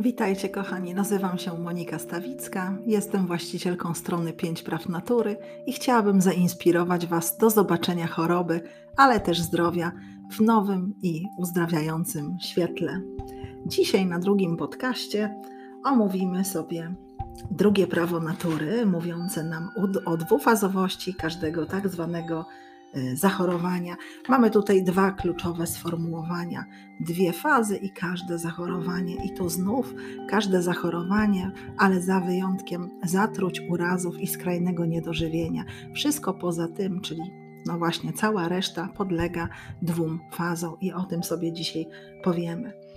Witajcie kochani, nazywam się Monika Stawicka, jestem właścicielką strony 5 Praw Natury i chciałabym zainspirować Was do zobaczenia choroby, ale też zdrowia w nowym i uzdrawiającym świetle. Dzisiaj na drugim podcaście omówimy sobie drugie prawo natury, mówiące nam o dwufazowości każdego tak zwanego zachorowania. Mamy tutaj dwa kluczowe sformułowania, dwie fazy i każde zachorowanie. I tu znów każde zachorowanie, ale za wyjątkiem zatruć, urazów i skrajnego niedożywienia. Wszystko poza tym, czyli no właśnie cała reszta podlega dwóm fazom i o tym sobie dzisiaj powiemy.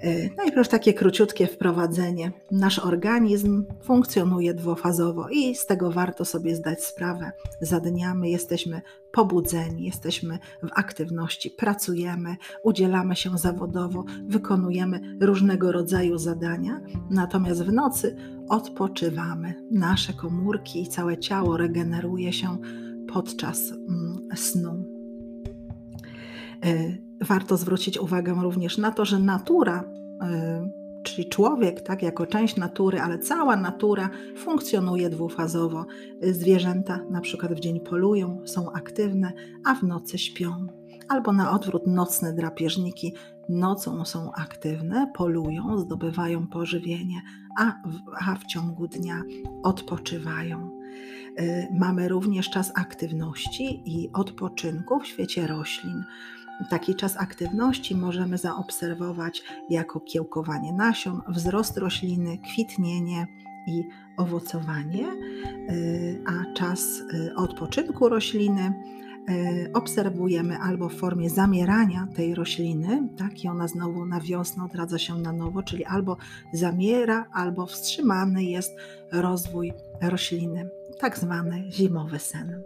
E, najpierw takie króciutkie wprowadzenie. Nasz organizm funkcjonuje dwufazowo i z tego warto sobie zdać sprawę. Za dniami jesteśmy pobudzeni, jesteśmy w aktywności, pracujemy, udzielamy się zawodowo, wykonujemy różnego rodzaju zadania, natomiast w nocy odpoczywamy. Nasze komórki i całe ciało regeneruje się podczas mm, snu. Warto zwrócić uwagę również na to, że natura, y, czyli człowiek, tak, jako część natury, ale cała natura funkcjonuje dwufazowo. Zwierzęta na przykład w dzień polują, są aktywne, a w nocy śpią. Albo na odwrót nocne drapieżniki nocą są aktywne, polują, zdobywają pożywienie, a w, a w ciągu dnia odpoczywają. Y, mamy również czas aktywności i odpoczynku w świecie roślin. Taki czas aktywności możemy zaobserwować jako kiełkowanie nasion, wzrost rośliny, kwitnienie i owocowanie, y, a czas y, odpoczynku rośliny y, obserwujemy albo w formie zamierania tej rośliny, tak, i ona znowu na wiosnę odradza się na nowo, czyli albo zamiera, albo wstrzymany jest rozwój rośliny, tak zwany zimowy sen.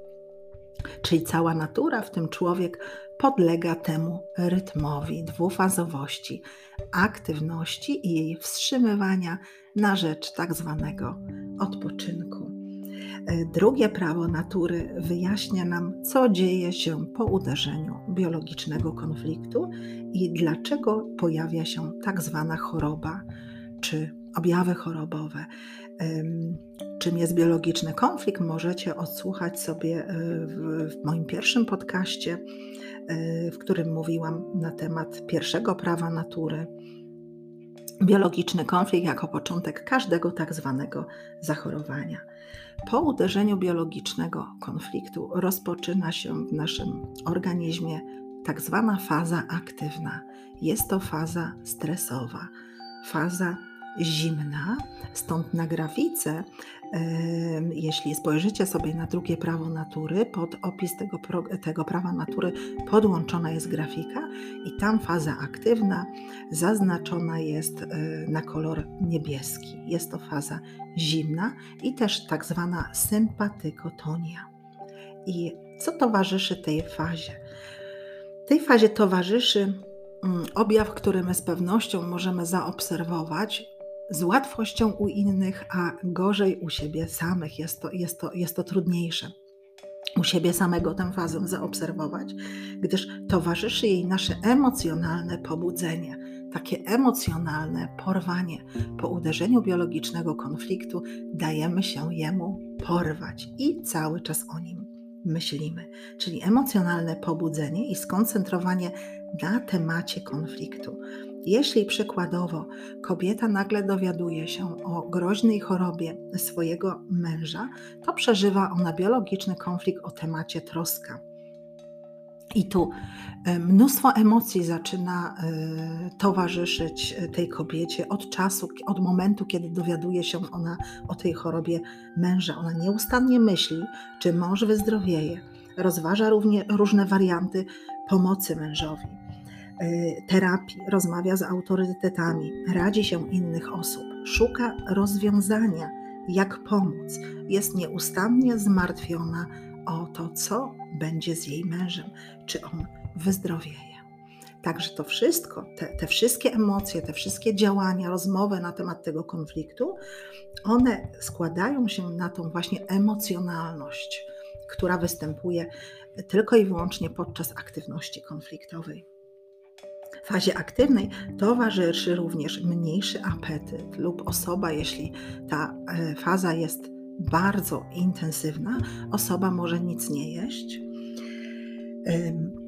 Czyli cała natura, w tym człowiek, podlega temu rytmowi dwufazowości, aktywności i jej wstrzymywania na rzecz tak zwanego odpoczynku. E, drugie prawo natury wyjaśnia nam, co dzieje się po uderzeniu biologicznego konfliktu i dlaczego pojawia się tak zwana choroba czy objawy chorobowe. Czym jest biologiczny konflikt? Możecie odsłuchać sobie e, w, moim pierwszym podcaście, w którym mówiłam na temat pierwszego prawa natury. Biologiczny konflikt jako początek każdego tak zwanego zachorowania. Po uderzeniu biologicznego konfliktu rozpoczyna się w naszym organizmie tak zwana faza aktywna. Jest to faza stresowa, faza zimna, stąd na grafice, jeśli spojrzycie sobie na drugie prawo natury, pod opis tego, tego prawa natury podłączona jest grafika i tam faza aktywna zaznaczona jest e, na kolor niebieski. Jest to faza zimna i też tak zwana sympatykotonia. I co towarzyszy tej fazie? Tej fazie towarzyszy mm, objaw, który my z pewnością możemy zaobserwować z łatwością u innych, a gorzej u siebie samych. Jest to, jest to, jest to trudniejsze. U siebie samego tę fazę zaobserwować, gdyż towarzyszy jej nasze emocjonalne pobudzenie, takie emocjonalne porwanie. Po uderzeniu biologicznego konfliktu dajemy się jemu porwać i cały czas o nim myślimy. Czyli emocjonalne pobudzenie i skoncentrowanie na temacie konfliktu. Jeśli przykładowo kobieta nagle dowiaduje się o groźnej chorobie swojego męża, to przeżywa ona biologiczny konflikt o temacie troska. I tu e, mnóstwo emocji zaczyna e, towarzyszyć tej kobiecie od czasu, od momentu, kiedy dowiaduje się ona o tej chorobie męża. Ona nieustannie myśli, czy mąż wyzdrowieje. Rozważa równie, różne warianty pomocy mężowi terapii, rozmawia z autorytetami, radzi się innych osób, szuka rozwiązania, jak pomóc. Jest nieustannie zmartwiona o to, co będzie z jej mężem, czy on wyzdrowieje. Także to wszystko, te, te, wszystkie emocje, te wszystkie działania, rozmowy na temat tego konfliktu, one składają się na tą właśnie emocjonalność, która występuje tylko i wyłącznie podczas aktywności konfliktowej. Fazie aktywnej towarzyszy również mniejszy apetyt lub osoba, jeśli ta e, faza jest bardzo intensywna, osoba może nic nie jeść.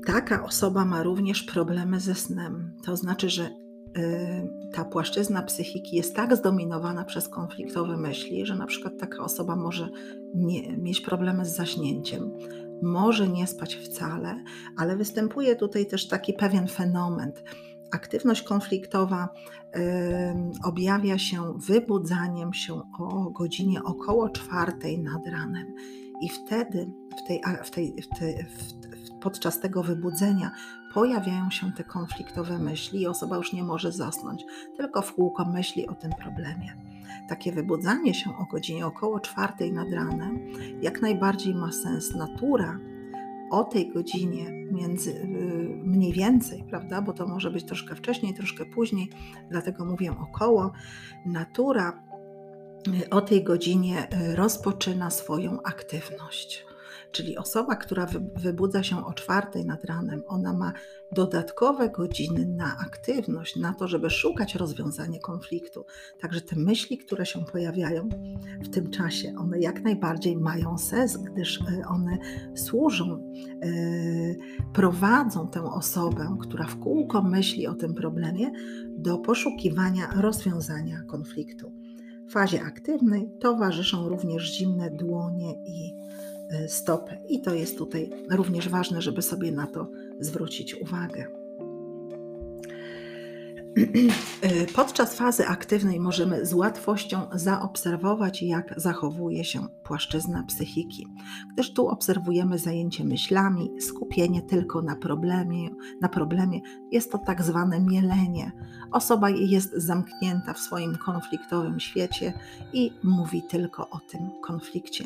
Taka osoba ma również problemy ze snem. To znaczy, że ta płaszczyzna psychiki jest tak zdominowana przez konfliktowe myśli, że na przykład taka osoba może nie, mieć problemy z zaśnięciem, może nie spać wcale, ale występuje tutaj też taki pewien fenomen. Aktywność konfliktowa y, objawia się wybudzaniem się o godzinie około czwartej nad ranem. I wtedy, w tej, w tej, w tej, w, podczas tego wybudzenia, pojawiają się te konfliktowe myśli i osoba już nie może zasnąć, tylko w kółko myśli o tym problemie. Takie wybudzanie się o godzinie około czwartej nad ranem jak najbardziej ma sens. Natura o tej godzinie między, y, mniej więcej, prawda, bo to może być troszkę wcześniej, troszkę później, dlatego mówię około, natura y, o tej godzinie y, rozpoczyna swoją aktywność. Czyli osoba, która wybudza się o czwartej nad ranem, ona ma dodatkowe godziny na aktywność, na to, żeby szukać rozwiązania konfliktu. Także te myśli, które się pojawiają w tym czasie, one jak najbardziej mają sens, gdyż e, one służą, e, prowadzą tę osobę, która w kółko myśli o tym problemie, do poszukiwania rozwiązania konfliktu. W fazie aktywnej towarzyszą również zimne dłonie i E, stopy. I to jest tutaj również ważne, żeby sobie na to zwrócić uwagę. E, podczas fazy aktywnej możemy z łatwością zaobserwować, jak zachowuje się płaszczyzna psychiki, gdyż tu obserwujemy zajęcie myślami, skupienie tylko na problemie, na problemie. Jest to tak zwane mielenie. Osoba jest zamknięta w swoim konfliktowym świecie i mówi tylko o tym konflikcie.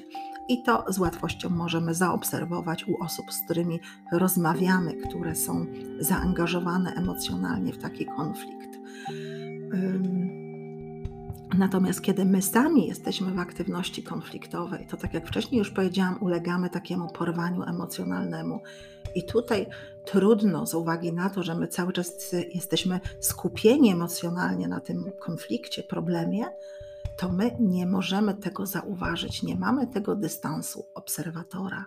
I to z łatwością możemy zaobserwować u osób, z którymi rozmawiamy, które są zaangażowane emocjonalnie w taki konflikt. Natomiast kiedy my sami jesteśmy w aktywności konfliktowej, to tak jak wcześniej już powiedziałam, ulegamy takiemu porwaniu emocjonalnemu. I tutaj trudno, z uwagi na to, że my cały czas jesteśmy skupieni emocjonalnie na tym konflikcie, problemie, to my nie możemy tego zauważyć, nie mamy tego dystansu obserwatora.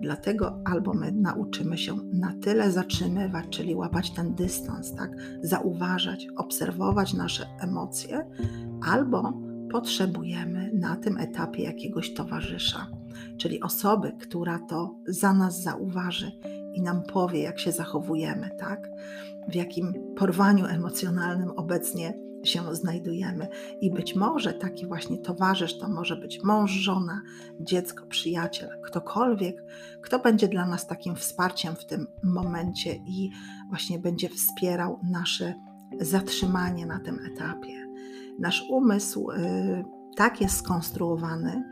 Dlatego albo my nauczymy się na tyle zatrzymywać, czyli łapać ten dystans, tak? zauważać, obserwować nasze emocje, albo potrzebujemy na tym etapie jakiegoś towarzysza, czyli osoby, która to za nas zauważy i nam powie, jak się zachowujemy, tak? w jakim porwaniu emocjonalnym obecnie się znajdujemy. I być może taki właśnie towarzysz to może być mąż, żona, dziecko, przyjaciel, ktokolwiek, kto będzie dla nas takim wsparciem w tym momencie i właśnie będzie wspierał nasze zatrzymanie na tym etapie. Nasz umysł y, tak jest skonstruowany,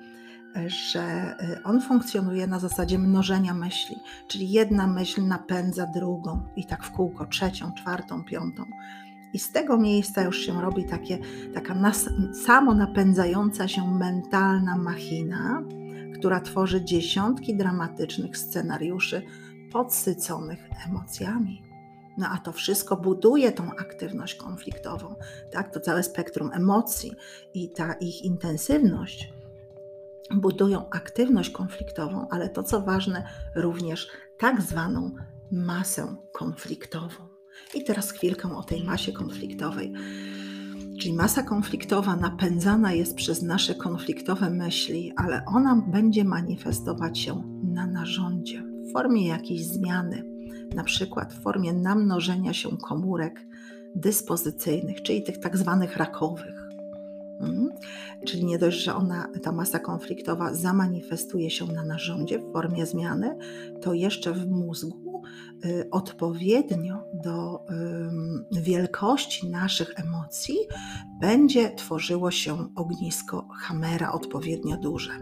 że y, on funkcjonuje na zasadzie mnożenia myśli, czyli jedna myśl napędza drugą i tak w kółko, trzecią, czwartą, piątą. I z tego miejsca już się robi takie, taka nas, samo napędzająca się mentalna machina, która tworzy dziesiątki dramatycznych scenariuszy podsyconych emocjami. No a to wszystko buduje tą aktywność konfliktową, tak? To całe spektrum emocji i ta ich intensywność budują aktywność konfliktową, ale to co ważne, również tak zwaną masę konfliktową. I teraz chwilkę o tej masie konfliktowej. Czyli masa konfliktowa napędzana jest przez nasze konfliktowe myśli, ale ona będzie manifestować się na narządzie w formie jakiejś zmiany, na przykład w formie namnożenia się komórek dyspozycyjnych, czyli tych tak zwanych rakowych. Mhm. Czyli nie dość, że ona, ta masa konfliktowa zamanifestuje się na narządzie w formie zmiany, to jeszcze w mózgu odpowiednio do wielkości naszych emocji będzie tworzyło się ognisko Hamera odpowiednio duże.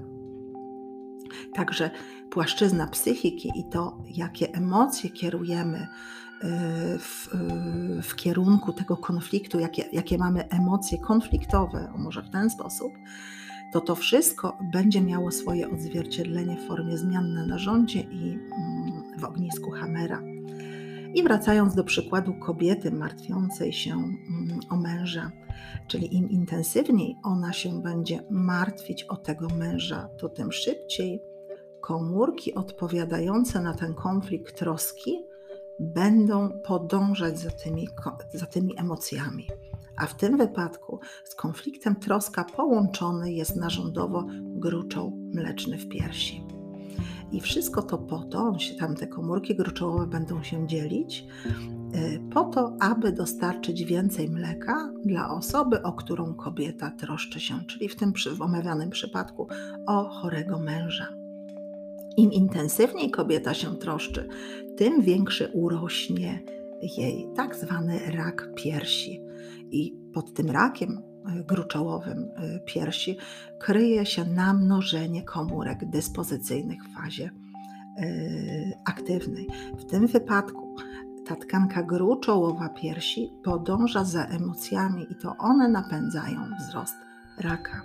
Także płaszczyzna psychiki i to, jakie emocje kierujemy w, w kierunku tego konfliktu, jakie, jakie mamy emocje konfliktowe, może w ten sposób, to to wszystko będzie miało swoje odzwierciedlenie w formie zmian na narządzie i mm, w ognisku Hamera. I wracając do przykładu kobiety martwiącej się mm, o męża, czyli im intensywniej ona się będzie martwić o tego męża, to tym szybciej komórki odpowiadające na ten konflikt troski będą podążać za tymi, za tymi emocjami. A w tym wypadku z konfliktem troska połączony jest narządowo gruczoł mleczny w piersi. I wszystko to po to, on się, tam te komórki gruczołowe będą się dzielić, y, po to, aby dostarczyć więcej mleka dla osoby, o którą kobieta troszczy się, czyli w tym w omawianym przypadku o chorego męża. Im intensywniej kobieta się troszczy, tym większy urośnie jej tak zwany rak piersi. I pod tym rakiem gruczołowym e, piersi kryje się namnożenie komórek dyspozycyjnych w fazie e, aktywnej. W tym wypadku ta tkanka gruczołowa piersi podąża za emocjami i to one napędzają wzrost raka.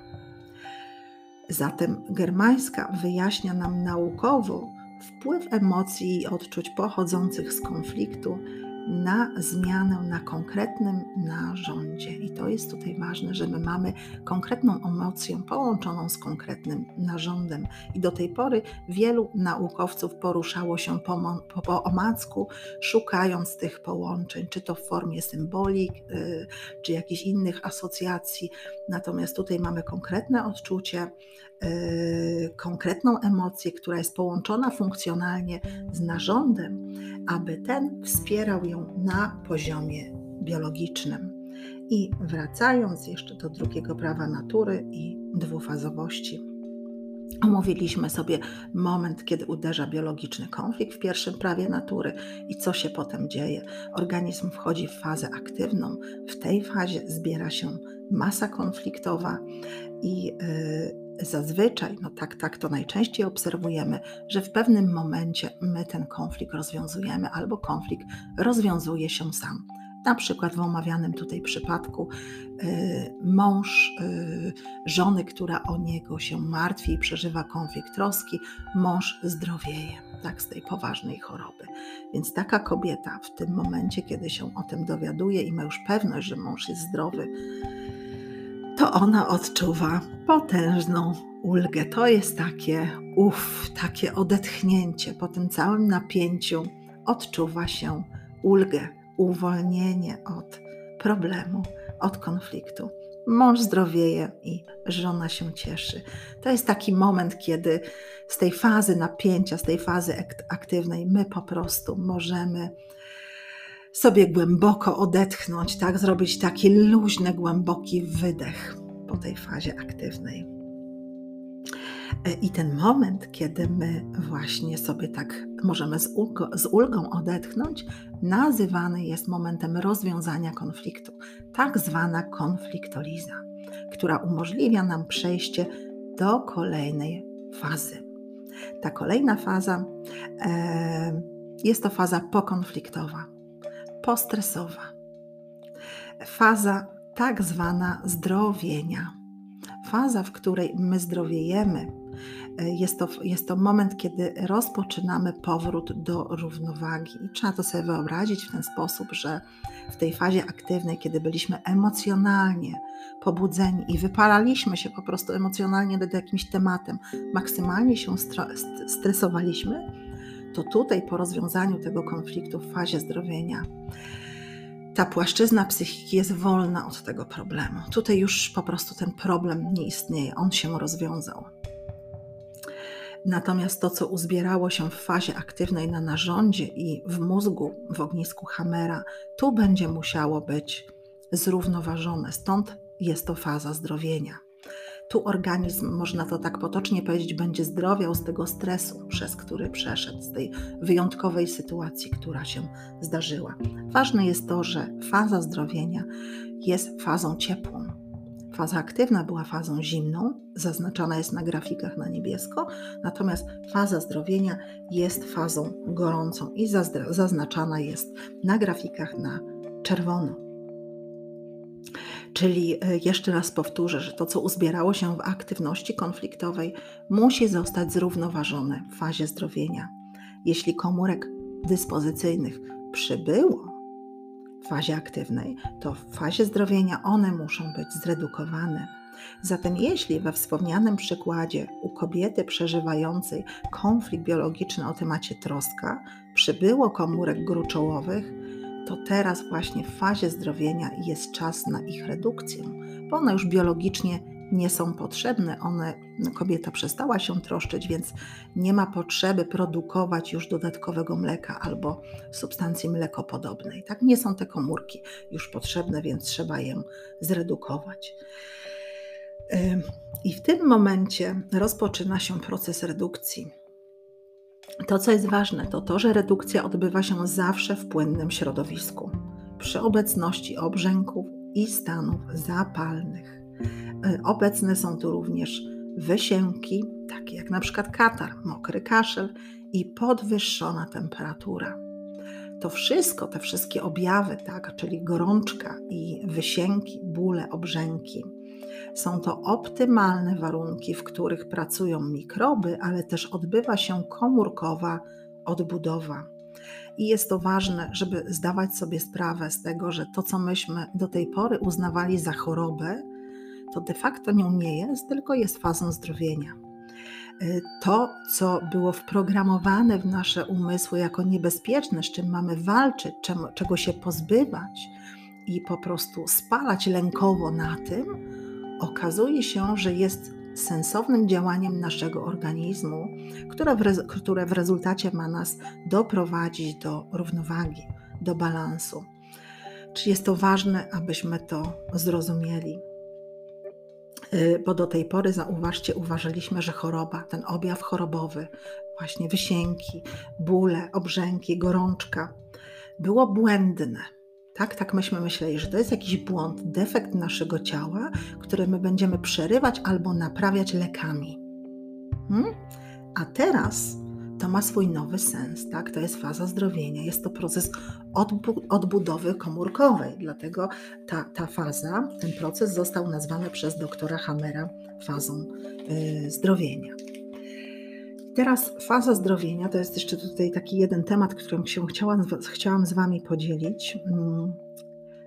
Zatem germańska wyjaśnia nam naukowo wpływ emocji i odczuć pochodzących z konfliktu na zmianę na konkretnym narządzie. I to jest tutaj ważne, że my mamy konkretną emocję połączoną z konkretnym narządem. I do tej pory wielu naukowców poruszało się po, po, po omacku, szukając tych połączeń, czy to w formie symbolik, yy, czy jakichś innych asocjacji. Natomiast tutaj mamy konkretne odczucie, konkretną emocję, która jest połączona funkcjonalnie z narządem, aby ten wspierał ją na poziomie biologicznym. I wracając jeszcze do drugiego prawa natury i dwufazowości. Omówiliśmy sobie moment, kiedy uderza biologiczny konflikt w pierwszym prawie natury i co się potem dzieje. Organizm wchodzi w fazę aktywną. W tej fazie zbiera się masa konfliktowa i yy, zazwyczaj, no tak, tak to najczęściej obserwujemy, że w pewnym momencie my ten konflikt rozwiązujemy albo konflikt rozwiązuje się sam. Na przykład w omawianym tutaj przypadku y, mąż y, żony, która o niego się martwi i przeżywa konflikt troski, mąż zdrowieje tak, z tej poważnej choroby. Więc taka kobieta w tym momencie, kiedy się o tym dowiaduje i ma już pewność, że mąż jest zdrowy, to ona odczuwa potężną ulgę. To jest takie uff, takie odetchnięcie po tym całym napięciu. Odczuwa się ulgę, uwolnienie od problemu, od konfliktu. Mąż zdrowieje i żona się cieszy. To jest taki moment, kiedy z tej fazy napięcia, z tej fazy aktywnej, my po prostu możemy sobie głęboko odetchnąć, tak, zrobić taki luźny, głęboki wydech po tej fazie aktywnej. E, I ten moment, kiedy my właśnie sobie tak możemy z, z ulgą odetchnąć, nazywany jest momentem rozwiązania konfliktu, tak zwana konfliktoliza, która umożliwia nam przejście do kolejnej fazy. Ta kolejna faza e, jest to faza pokonfliktowa postresowa. Faza tak zwana zdrowienia. Faza, w której my zdrowiejemy, e, jest to, jest to moment, kiedy rozpoczynamy powrót do równowagi. I trzeba to sobie wyobrazić w ten sposób, że w tej fazie aktywnej, kiedy byliśmy emocjonalnie pobudzeni i wypalaliśmy się po prostu emocjonalnie nad jakimś tematem, maksymalnie się stresowaliśmy, to tutaj po rozwiązaniu tego konfliktu w fazie zdrowienia ta płaszczyzna psychiki jest wolna od tego problemu. Tutaj już po prostu ten problem nie istnieje, on się rozwiązał. Natomiast to, co uzbierało się w fazie aktywnej na narządzie i w mózgu, w ognisku Hamera, tu będzie musiało być zrównoważone. Stąd jest to faza zdrowienia. Tu organizm, można to tak potocznie powiedzieć, będzie zdrowiał z tego stresu, przez który przeszedł, z tej wyjątkowej sytuacji, która się zdarzyła. Ważne jest to, że faza zdrowienia jest fazą ciepłą. Faza aktywna była fazą zimną, zaznaczana jest na grafikach na niebiesko, natomiast faza zdrowienia jest fazą gorącą i zaznaczana jest na grafikach na czerwono. Czyli e, jeszcze raz powtórzę, że to, co uzbierało się w aktywności konfliktowej, musi zostać zrównoważone w fazie zdrowienia. Jeśli komórek dyspozycyjnych przybyło w fazie aktywnej, to w fazie zdrowienia one muszą być zredukowane. Zatem jeśli we wspomnianym przykładzie u kobiety przeżywającej konflikt biologiczny o temacie troska przybyło komórek gruczołowych, to teraz właśnie w fazie zdrowienia jest czas na ich redukcję, bo one już biologicznie nie są potrzebne. One, no, kobieta przestała się troszczyć, więc nie ma potrzeby produkować już dodatkowego mleka albo substancji mlekopodobnej. Tak? Nie są te komórki już potrzebne, więc trzeba je zredukować. I w tym momencie rozpoczyna się proces redukcji. To, co jest ważne, to to, że redukcja odbywa się zawsze w płynnym środowisku, przy obecności obrzęków i stanów zapalnych. E, obecne są tu również wysięki, takie jak na przykład katar, mokry kaszel i podwyższona temperatura. To wszystko, te wszystkie objawy, tak, czyli gorączka i wysięki, bóle, obrzęki, są to optymalne warunki, w których pracują mikroby, ale też odbywa się komórkowa odbudowa. I jest to ważne, żeby zdawać sobie sprawę z tego, że to, co myśmy do tej pory uznawali za chorobę, to de facto nią nie jest, tylko jest fazą zdrowienia. Y, to, co było wprogramowane w nasze umysły jako niebezpieczne, z czym mamy walczyć, czego się pozbywać i po prostu spalać lękowo na tym, okazuje się, że jest sensownym działaniem naszego organizmu, które w, które w rezultacie ma nas doprowadzić do równowagi, do balansu. Czy jest to ważne, abyśmy to zrozumieli? Y, bo do tej pory, zauważcie, uważaliśmy, że choroba, ten objaw chorobowy, właśnie wysięki, bóle, obrzęki, gorączka, było błędne tak, tak myśmy myśleli, że to jest jakiś błąd, defekt naszego ciała, który my będziemy przerywać albo naprawiać lekami. Hmm? A teraz to ma swój nowy sens, tak? To jest faza zdrowienia, jest to proces odbu odbudowy komórkowej, dlatego ta, ta faza, ten proces został nazwany przez doktora Hammera fazą yy, zdrowienia. Teraz faza zdrowienia to jest jeszcze tutaj taki jeden temat, którym się chciałam, chciałam z Wami podzielić. Mm,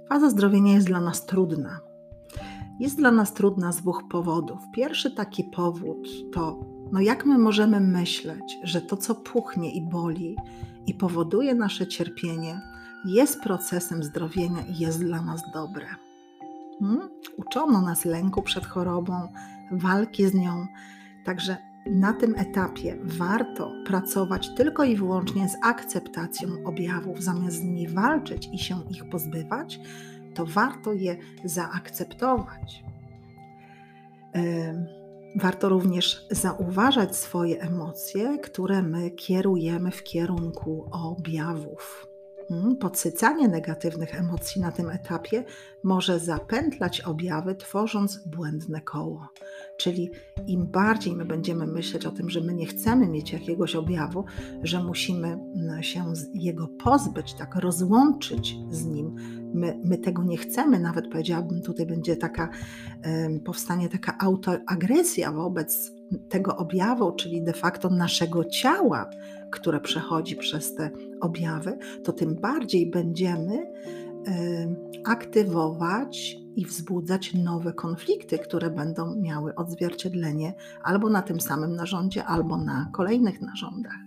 faza zdrowienia jest dla nas trudna. Jest dla nas trudna z dwóch powodów. Pierwszy taki powód to, no jak my możemy myśleć, że to, co puchnie i boli i powoduje nasze cierpienie, jest procesem zdrowienia i jest dla nas dobre. Hmm? Uczono nas lęku przed chorobą, walki z nią. Także na tym etapie warto pracować tylko i wyłącznie z akceptacją objawów, zamiast z nimi walczyć i się ich pozbywać, to warto je zaakceptować. Warto również zauważać swoje emocje, które my kierujemy w kierunku objawów. Hmm, podsycanie negatywnych emocji na tym etapie może zapętlać objawy, tworząc błędne koło. Czyli im bardziej my będziemy myśleć o tym, że my nie chcemy mieć jakiegoś objawu, że musimy mm, się jego pozbyć, tak rozłączyć z nim, my, my tego nie chcemy, nawet powiedziałabym, tutaj będzie taka, powstanie taka autoagresja wobec tego objawu, czyli de facto naszego ciała, które przechodzi przez te objawy, to tym bardziej będziemy aktywować i wzbudzać nowe konflikty, które będą miały odzwierciedlenie albo na tym samym narządzie, albo na kolejnych narządach.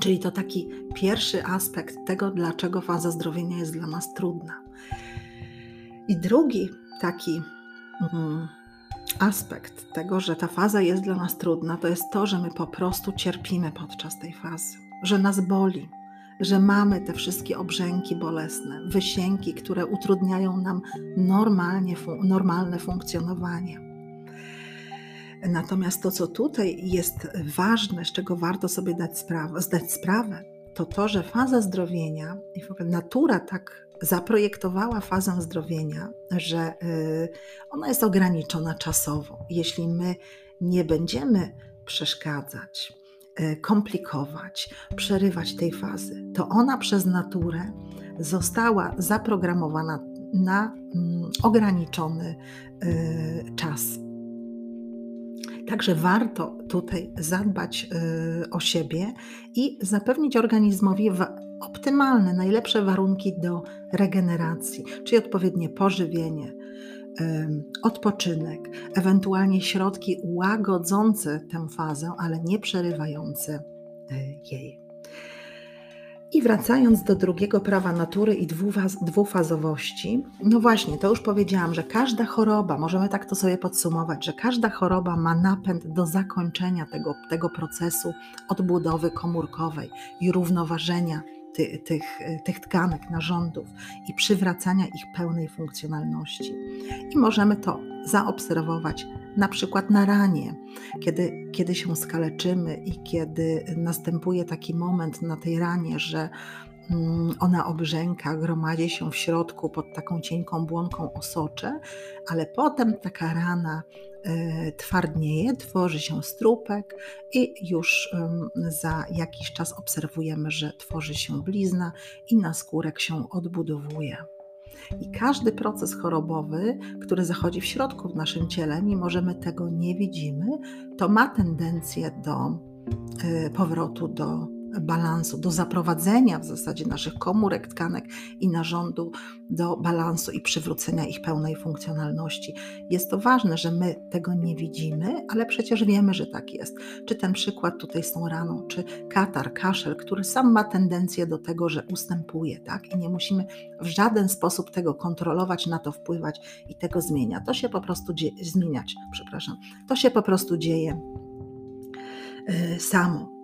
Czyli to taki pierwszy aspekt tego, dlaczego faza zdrowienia jest dla nas trudna. I drugi taki mm, aspekt tego, że ta faza jest dla nas trudna, to jest to, że my po prostu cierpimy podczas tej fazy, że nas boli, że mamy te wszystkie obrzęki bolesne, wysięki, które utrudniają nam normalnie, normalne funkcjonowanie. Natomiast to, co tutaj jest ważne, z czego warto sobie dać sprawę, zdać sprawę, to to, że faza zdrowienia i w ogóle natura tak zaprojektowała fazę zdrowienia, że y, ona jest ograniczona czasowo. Jeśli my nie będziemy przeszkadzać, komplikować, przerywać tej fazy, to ona przez naturę została zaprogramowana na mm, ograniczony y, czas. Także warto tutaj zadbać o siebie i zapewnić organizmowi optymalne, najlepsze warunki do regeneracji, czyli odpowiednie pożywienie, odpoczynek, ewentualnie środki łagodzące tę fazę, ale nie przerywające e, jej. I wracając do drugiego prawa natury i dwufazowości, no właśnie, to już powiedziałam, że każda choroba, możemy tak to sobie podsumować, że każda choroba ma napęd do zakończenia tego, tego procesu odbudowy komórkowej i równoważenia ty, tych, tych tkanek, narządów i przywracania ich pełnej funkcjonalności. I możemy to zaobserwować na przykład na ranie, kiedy, kiedy się skaleczymy i kiedy następuje taki moment na tej ranie, że mm, ona obrzęka, gromadzi się w środku pod taką cienką błonką osocze, ale potem taka rana twardnieje, tworzy się strupek i już za jakiś czas obserwujemy, że tworzy się blizna i naskórek się odbudowuje. I każdy proces chorobowy, który zachodzi w środku w naszym ciele, mimo że my tego nie widzimy, to ma tendencję do y, powrotu do balansu, do zaprowadzenia w zasadzie naszych komórek, tkanek i narządu do balansu i przywrócenia ich pełnej funkcjonalności. Jest to ważne, że my tego nie widzimy, ale przecież wiemy, że tak jest. Czy ten przykład tutaj z tą raną, czy katar, kaszel, który sam ma tendencję do tego, że ustępuje, tak? I nie musimy w żaden sposób tego kontrolować, na to wpływać i tego zmienia. To się po prostu zmieniać, przepraszam. To się po prostu dzieje yy, samo.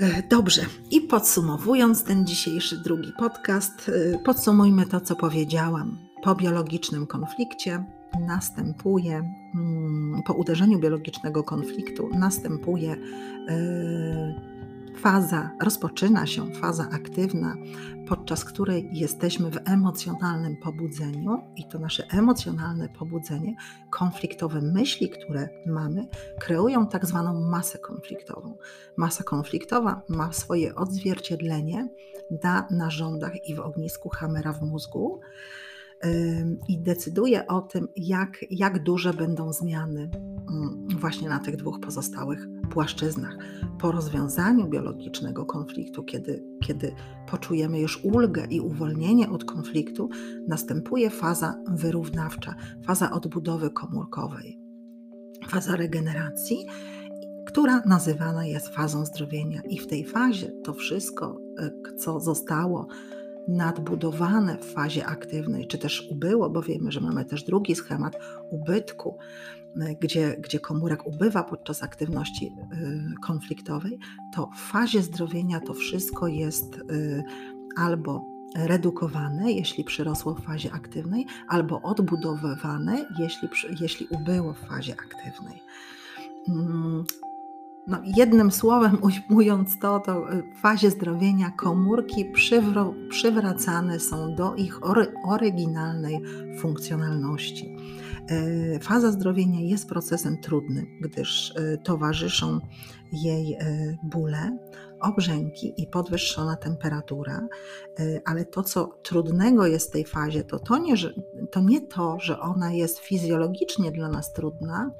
E, dobrze, i podsumowując ten dzisiejszy drugi podcast, e, podsumujmy to, co powiedziałam. Po biologicznym konflikcie następuje, mm, po uderzeniu biologicznego konfliktu następuje yy, faza, rozpoczyna się faza aktywna, podczas której jesteśmy w emocjonalnym pobudzeniu i to nasze emocjonalne pobudzenie, konfliktowe myśli, które mamy, kreują tak zwaną masę konfliktową. Masa konfliktowa ma swoje odzwierciedlenie na narządach i w ognisku Hamera w mózgu i decyduje o tym, jak, jak duże będą zmiany mm, właśnie na tych dwóch pozostałych płaszczyznach. Po rozwiązaniu biologicznego konfliktu, kiedy, kiedy poczujemy już ulgę i uwolnienie od konfliktu, następuje faza wyrównawcza, faza odbudowy komórkowej, faza regeneracji, która nazywana jest fazą zdrowienia. I w tej fazie to wszystko, e, co zostało nadbudowane w fazie aktywnej, czy też ubyło, bo wiemy, że mamy też drugi schemat ubytku, y, gdzie, gdzie komórek ubywa podczas aktywności y, konfliktowej, to w fazie zdrowienia to wszystko jest y, albo redukowane, jeśli przyrosło w fazie aktywnej, albo odbudowywane, jeśli, jeśli ubyło w fazie aktywnej. No, jednym słowem ujmując to, to w fazie zdrowienia komórki przywracane są do ich ory oryginalnej funkcjonalności. E, faza zdrowienia jest procesem trudnym, gdyż e, towarzyszą jej bóle, obrzęki i podwyższona temperatura, ale to, co trudnego jest w tej fazie, to, to, nie, to nie to, że ona jest fizjologicznie dla nas trudna,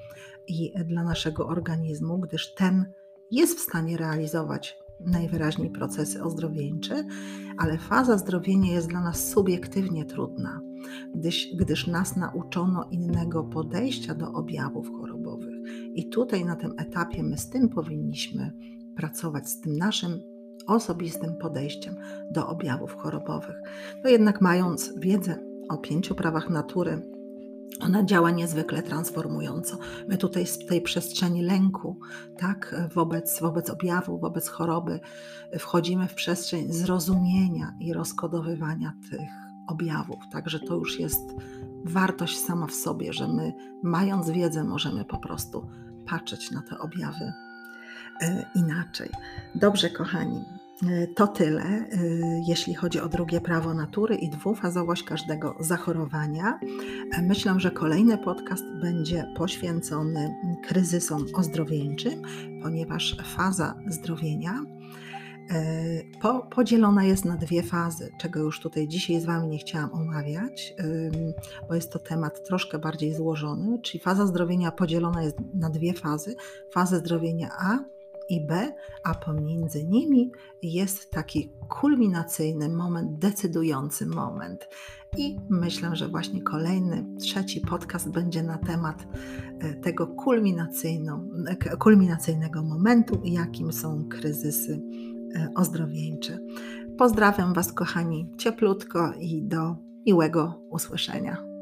i dla naszego organizmu, gdyż ten jest w stanie realizować najwyraźniej procesy ozdrowieńcze, ale faza zdrowienia jest dla nas subiektywnie trudna, gdyż, gdyż nas nauczono innego podejścia do objawów chorobowych. I tutaj na tym etapie my z tym powinniśmy pracować, z tym naszym osobistym podejściem do objawów chorobowych. To jednak mając wiedzę o pięciu prawach natury, ona działa niezwykle transformująco. My tutaj z tej przestrzeni lęku, tak, wobec, wobec objawu, wobec choroby, wchodzimy w przestrzeń zrozumienia i rozkodowywania tych objawów. Także to już jest wartość sama w sobie, że my, mając wiedzę, możemy po prostu patrzeć na te objawy e, inaczej. Dobrze, kochani. E, to tyle, e, jeśli chodzi o drugie prawo natury i dwufazowość każdego zachorowania. E, myślę, że kolejny podcast będzie poświęcony kryzysom ozdrowieńczym, ponieważ faza zdrowienia po, podzielona jest na dwie fazy, czego już tutaj dzisiaj z Wami nie chciałam omawiać, bo jest to temat troszkę bardziej złożony, czyli faza zdrowienia podzielona jest na dwie fazy. Fazę zdrowienia A i B, a pomiędzy nimi jest taki kulminacyjny moment, decydujący moment. I myślę, że właśnie kolejny, trzeci podcast będzie na temat e, tego kulminacyjnego momentu, jakim są kryzysy e, ozdrowieńcze. Pozdrawiam Was, kochani, cieplutko i do miłego usłyszenia.